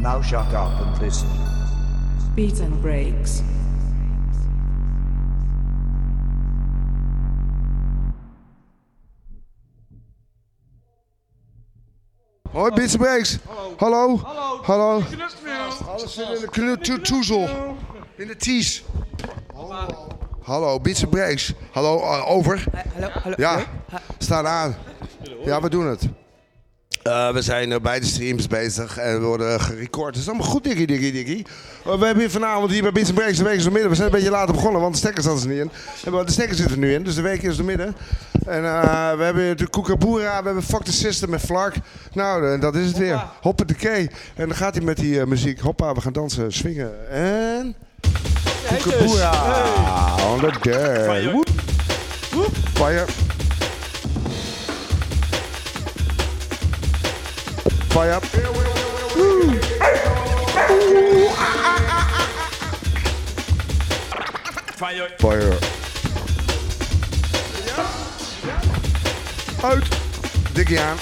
Now shut up and listen. Beat and breaks. Hoi, Bits Breaks. Hallo. Hallo. Hallo. Alles zit in de knu- toezel. In de ties. Hallo, Bits Breaks. Hallo, eh, over. Hallo, hallo. Ja, staan aan. Ja, we doen het. Eh, we zijn eh, bij de streams bezig en we worden gerecord. Het is allemaal goed, Dikkie, Dikkie, Dikkie. Eh, we hebben hier vanavond hier bij Bits Breaks de week is door midden. We zijn een beetje later begonnen, want de stekkers hadden ze niet in. En de stekkers zitten er nu in, dus de week is door midden. En eh, we hebben de Kookaboera, we hebben Fuck the System met Flark. Nou, dat is het weer. Hoppa de key. En dan gaat hij met die muziek. Hoppa, we gaan dansen, swingen. En... Kookaboera. On the day. Woep. Fire. Fire. Fire. Fire. Uit. Dikkie aan.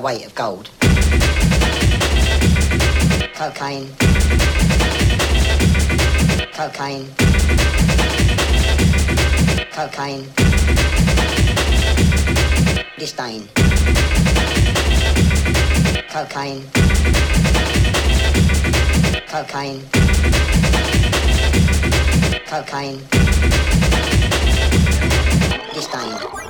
weight of gold. Cocaine. Cocaine. Cocaine. Disdain. Cocaine. Cocaine. Cocaine. Disdain.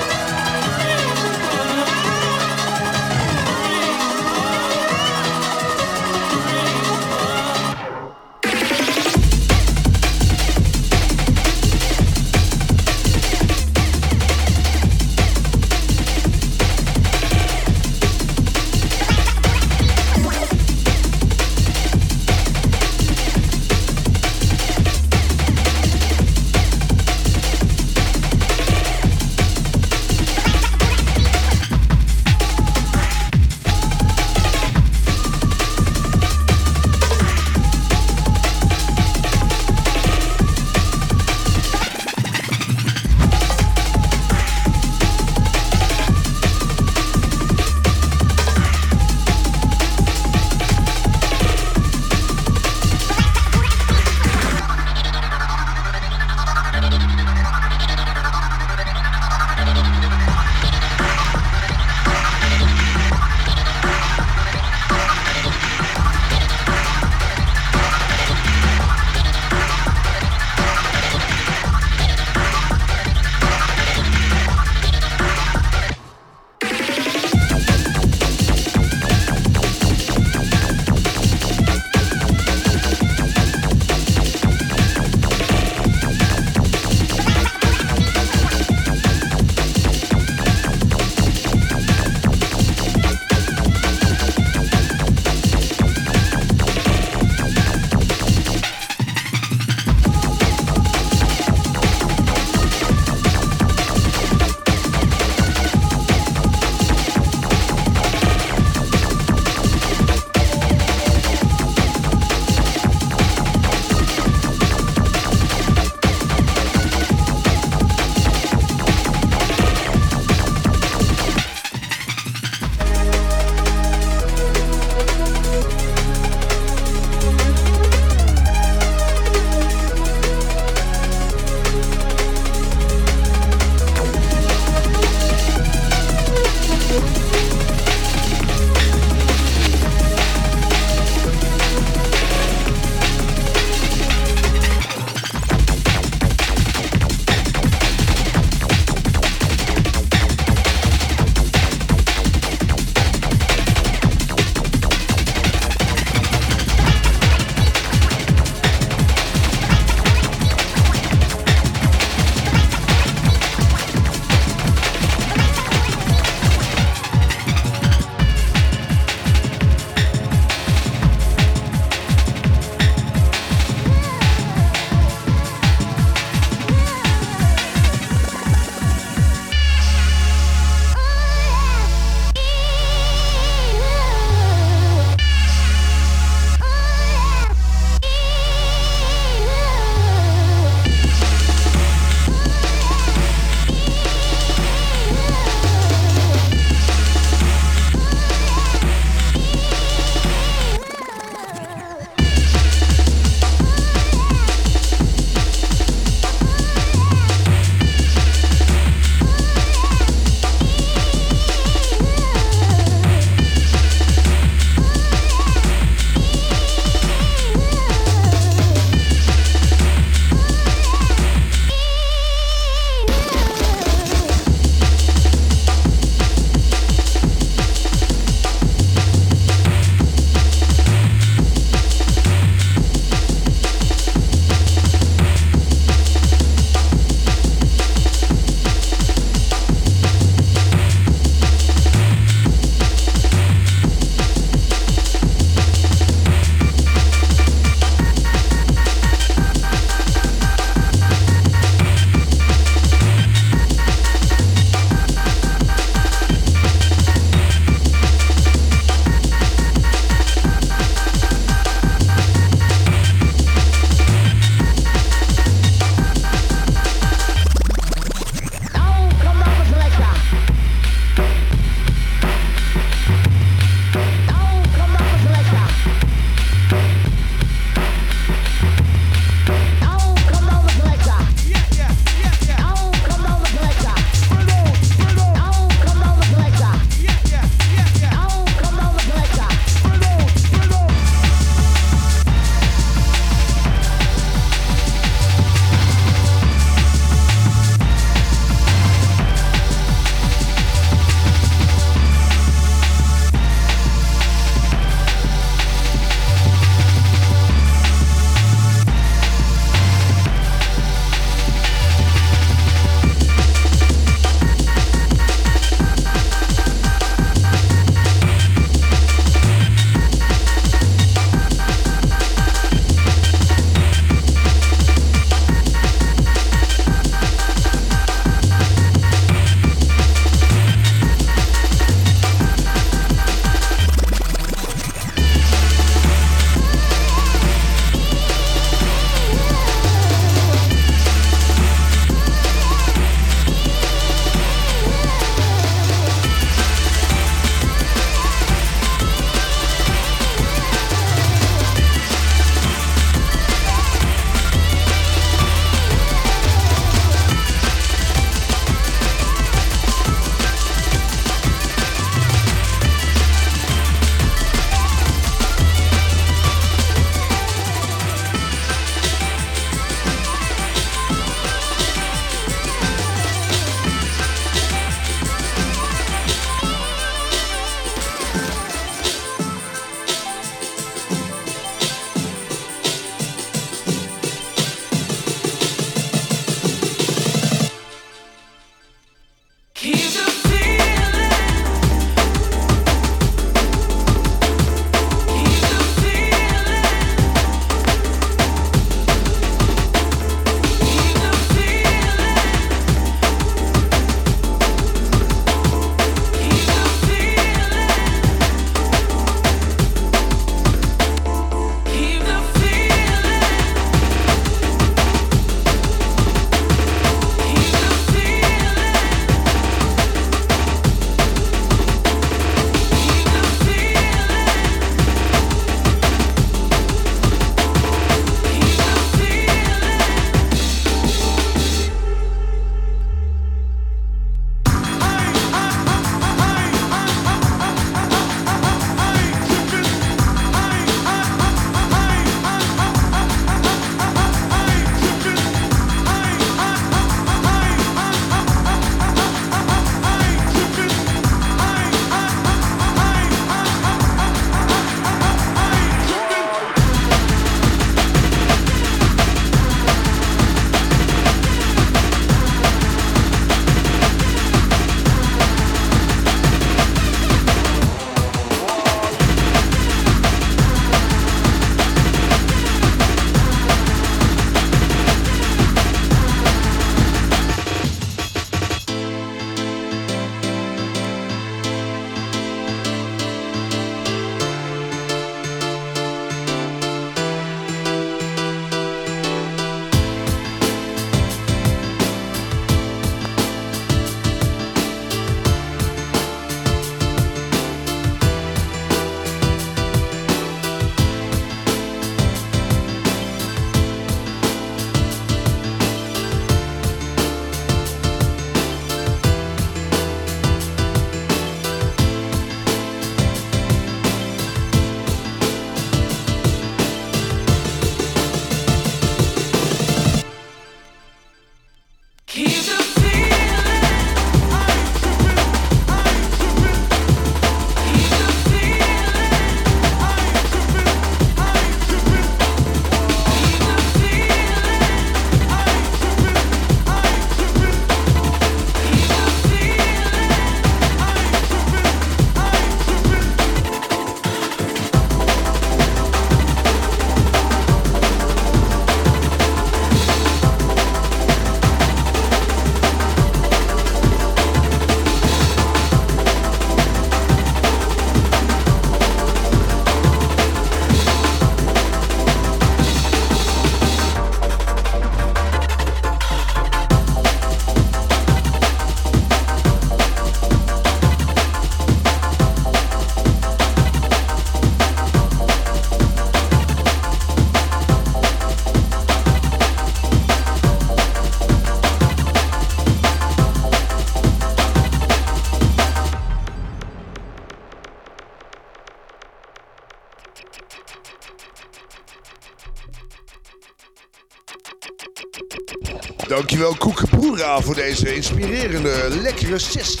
Deze inspirerende, lekkere sessie.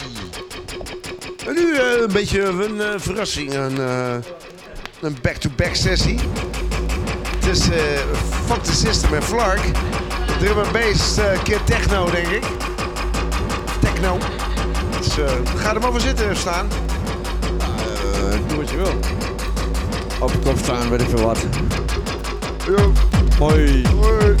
En nu eh, een beetje een eh, verrassing, een, eh, een back-to-back sessie. Het is Fuck the System en Flark. Drum and bass, keer techno denk ik. Techno. Dus ga er maar voor zitten staan. Doe wat je wil. Op kop staan, weet ik veel wat. Hoi. Hoi.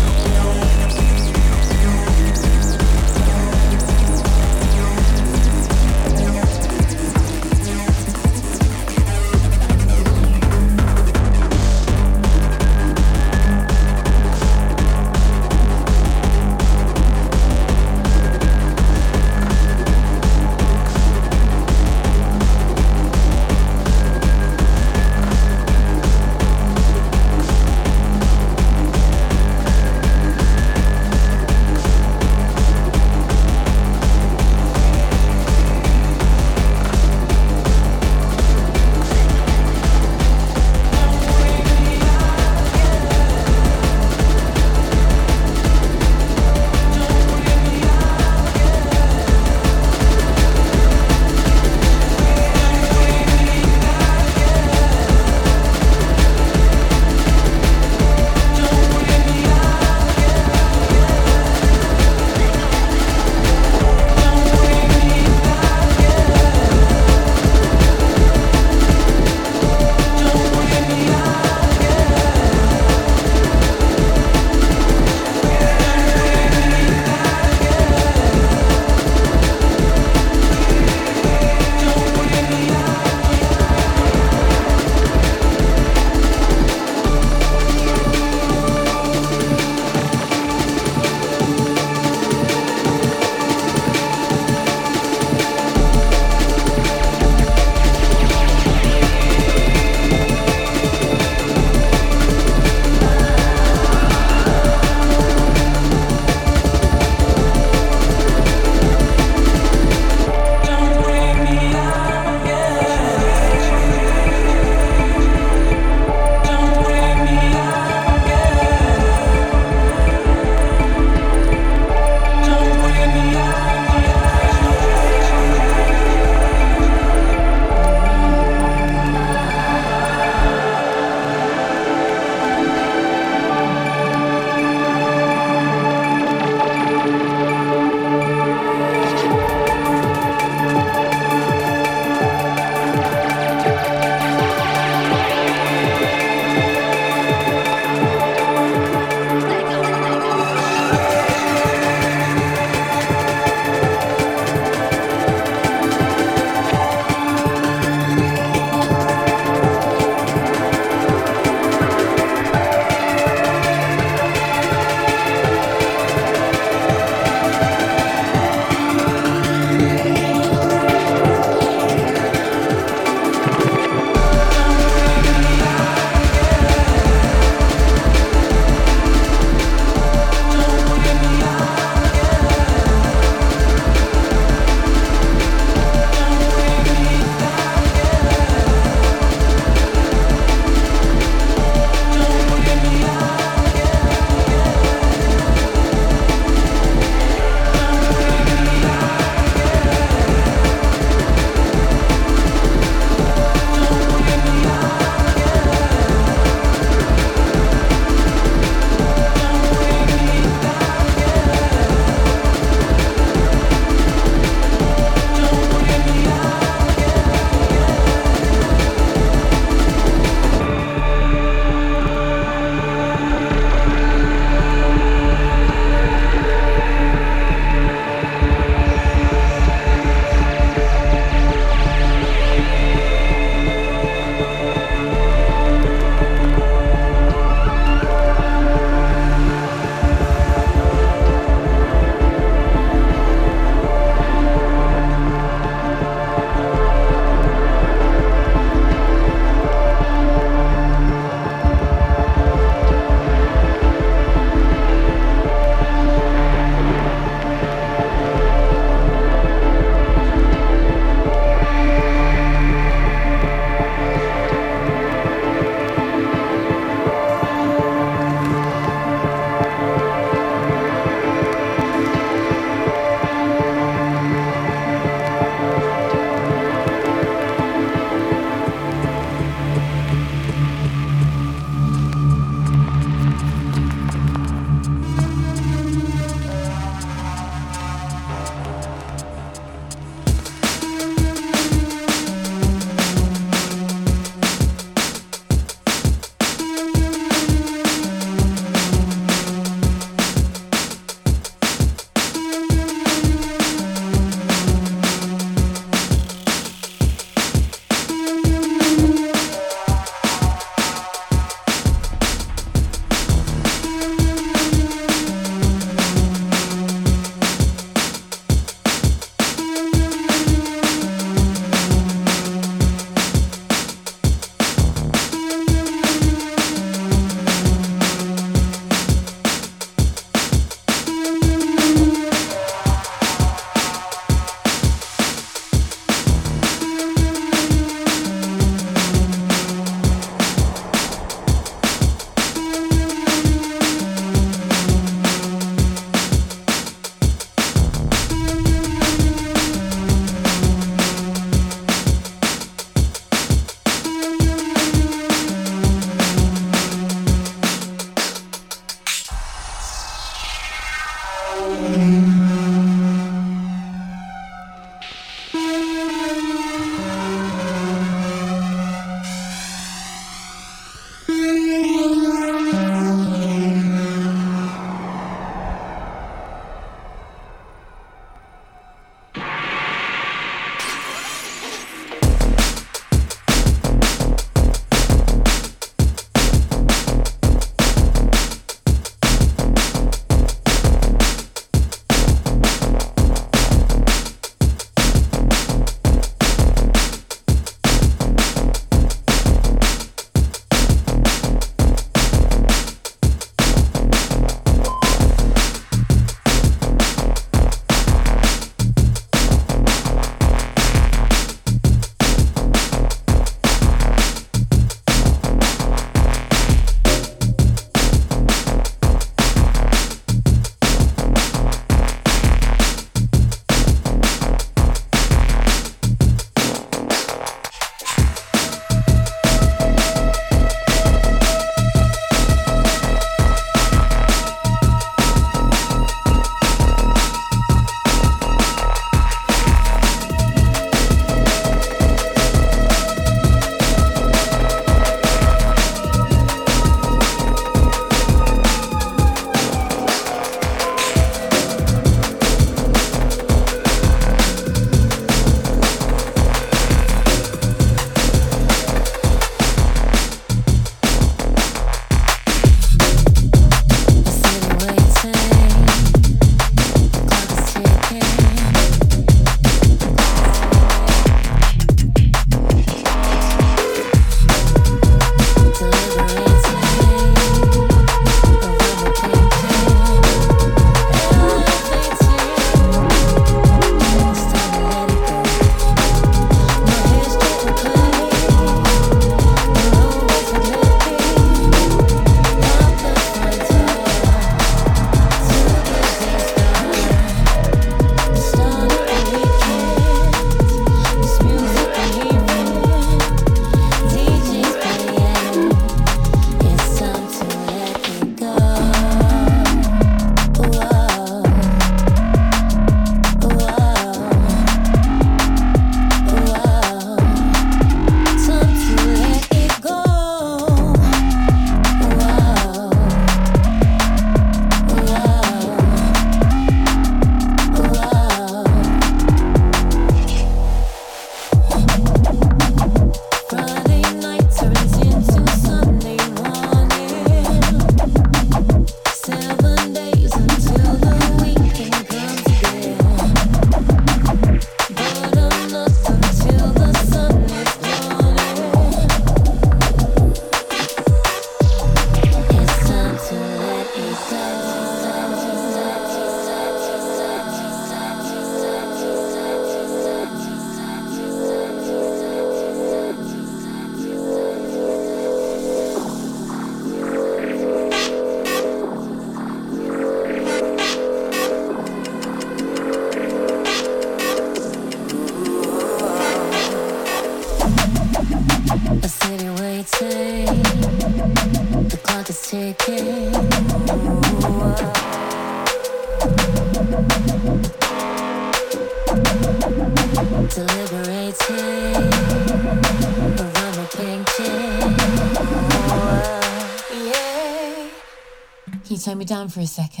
Turn me down for a second?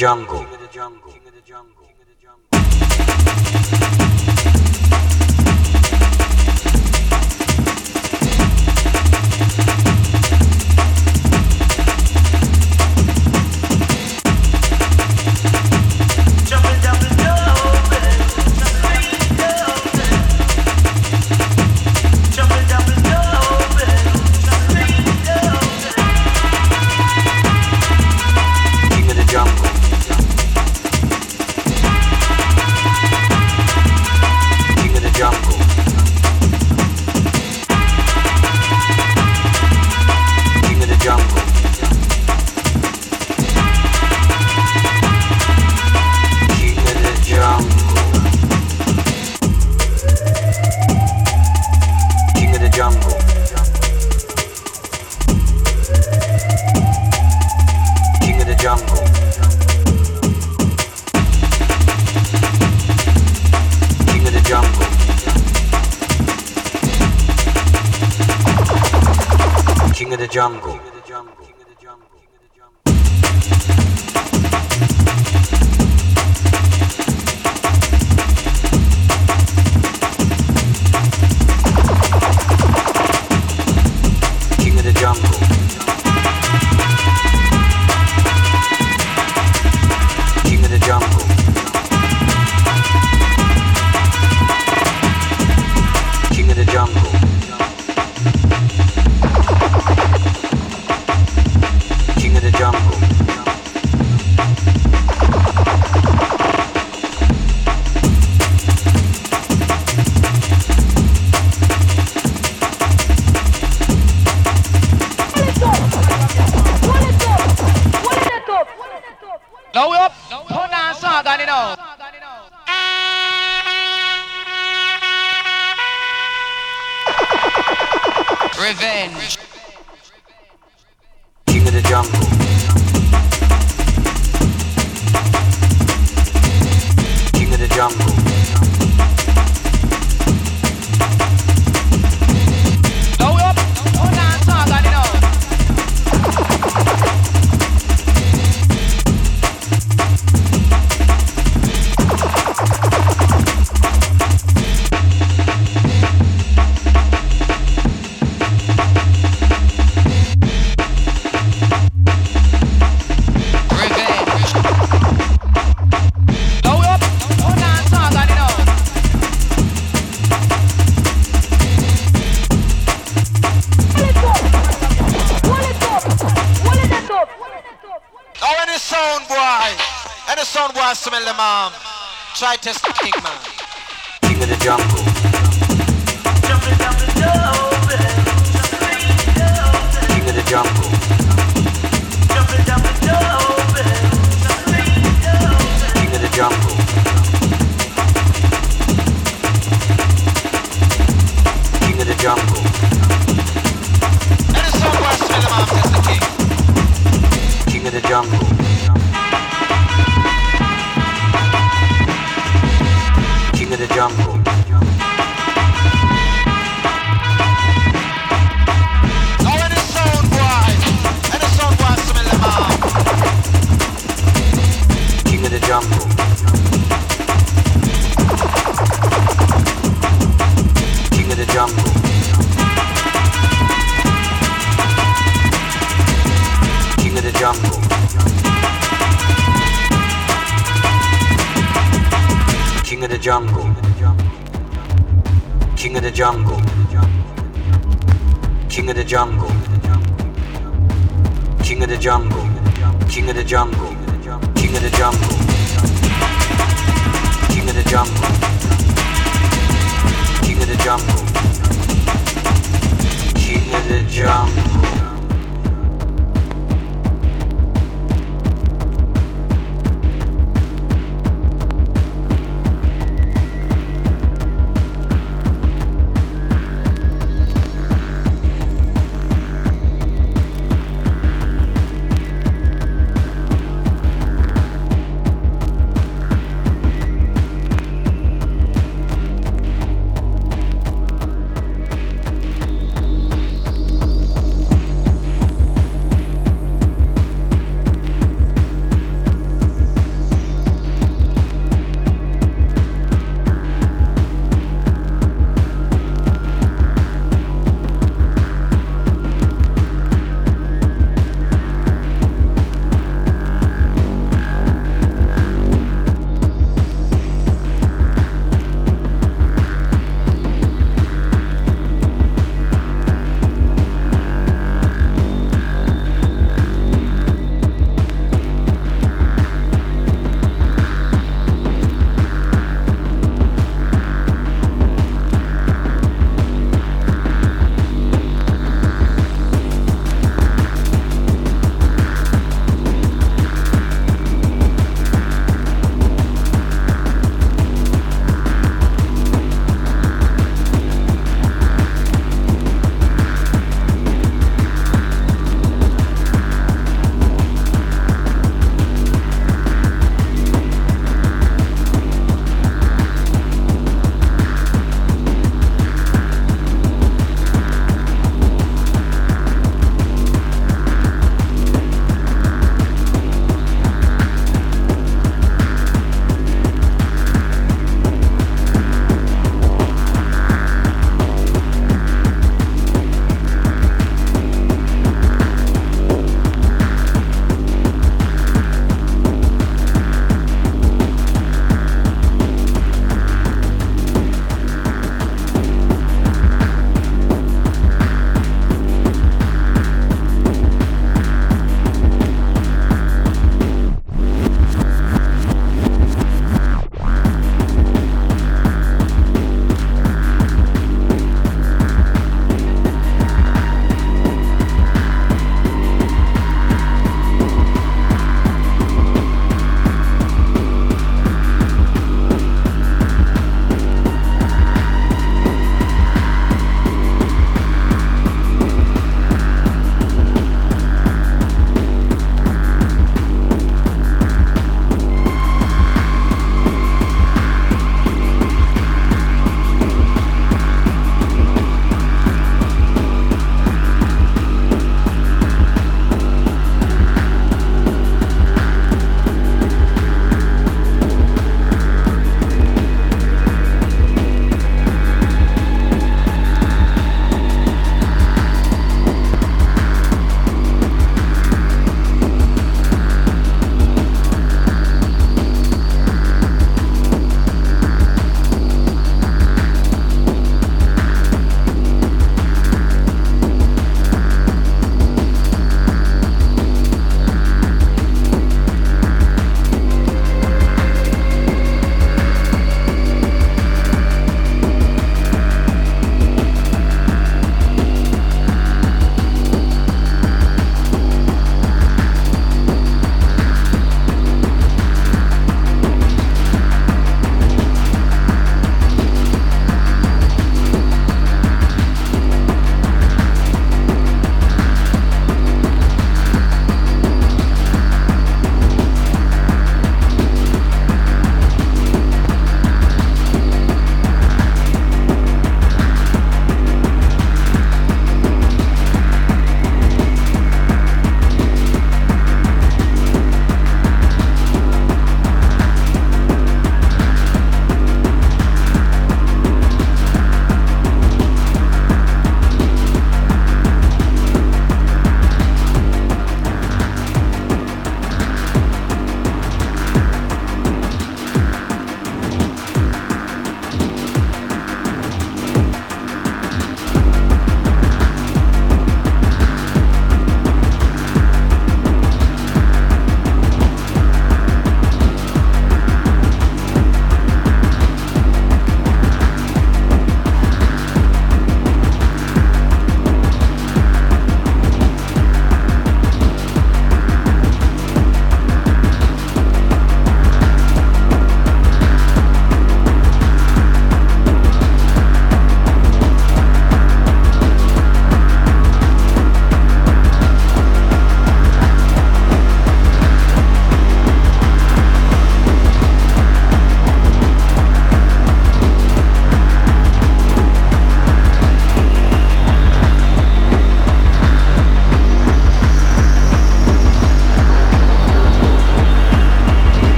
Jungle. Jump.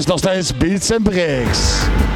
Is nog steeds Beats and Breaks.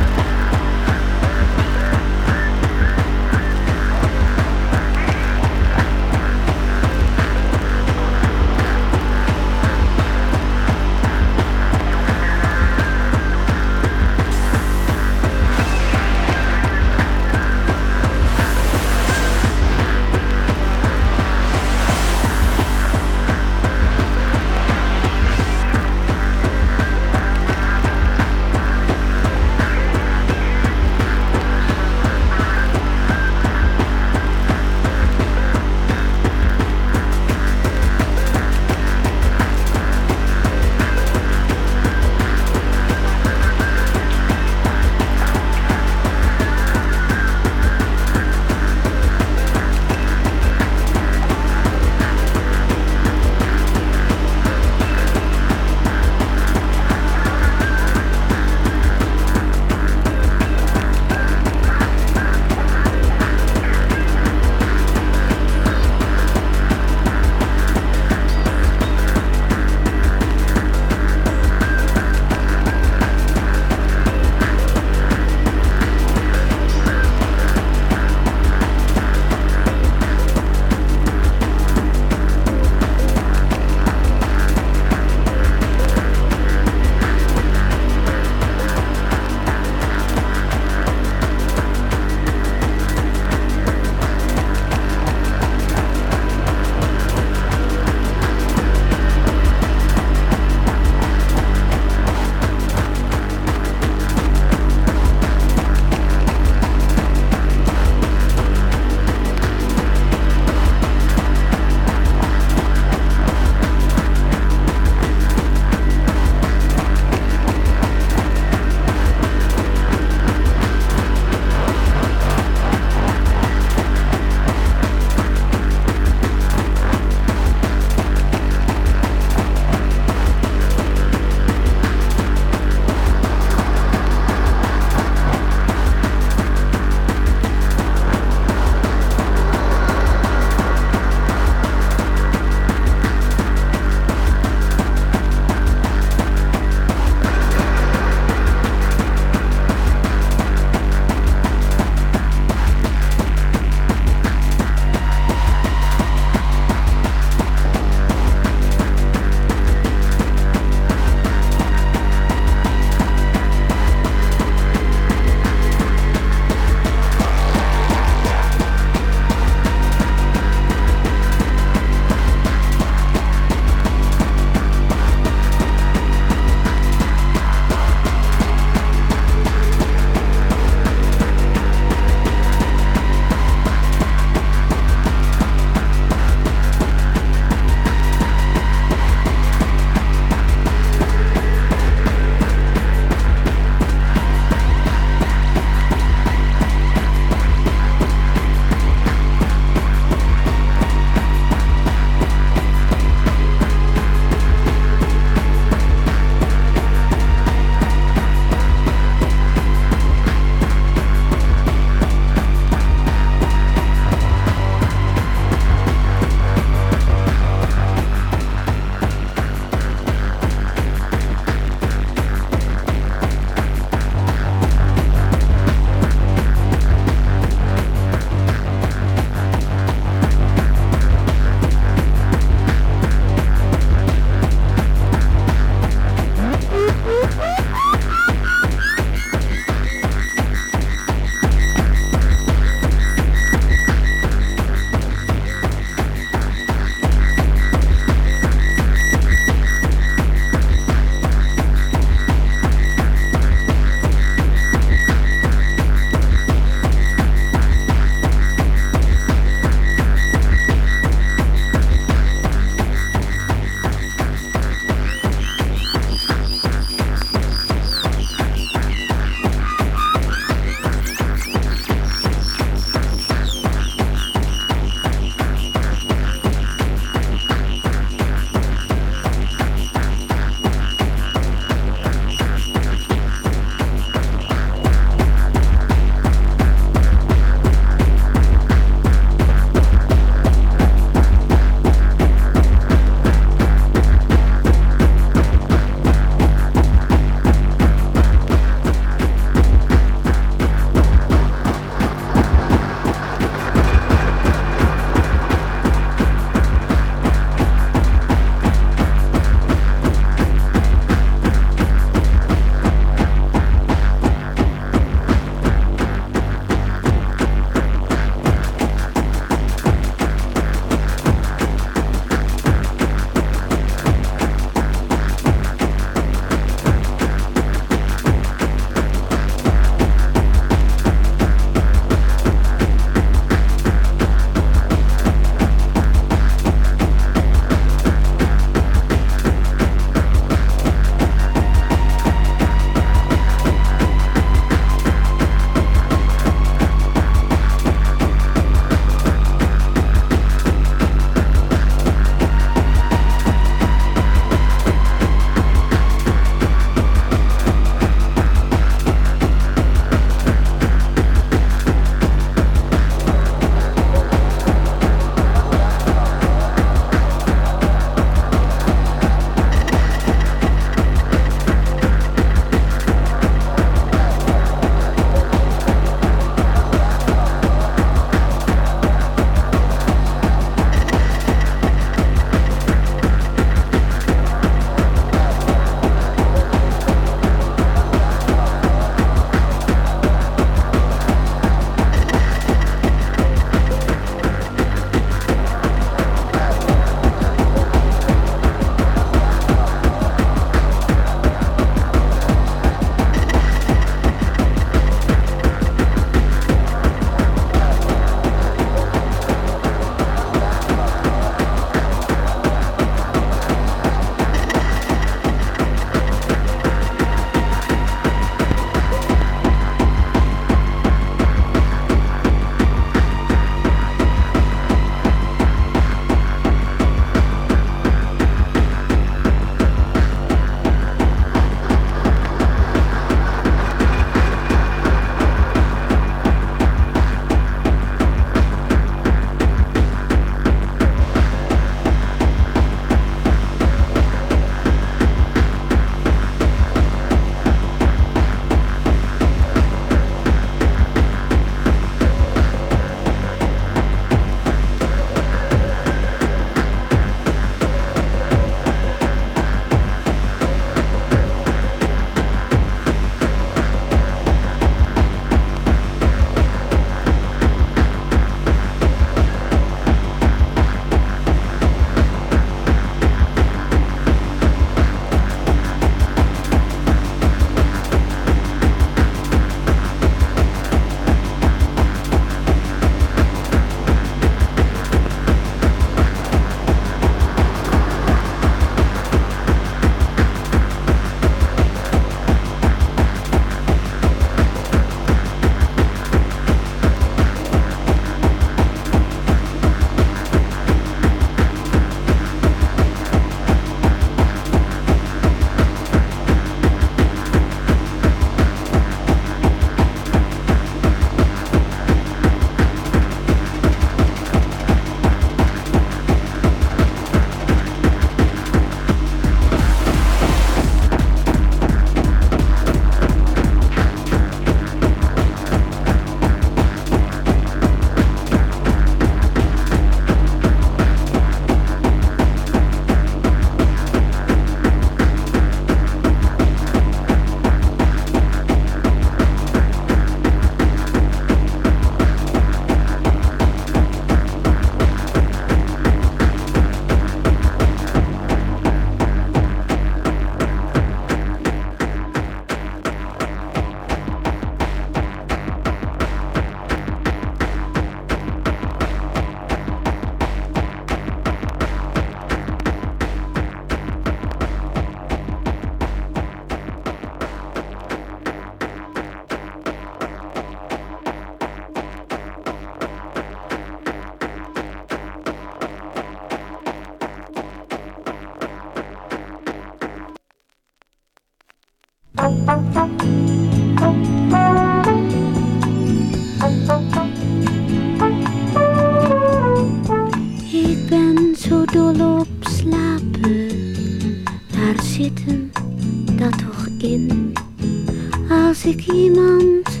ik iemand,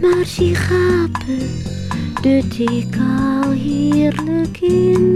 maar zie gapen, de ik al heerlijk in.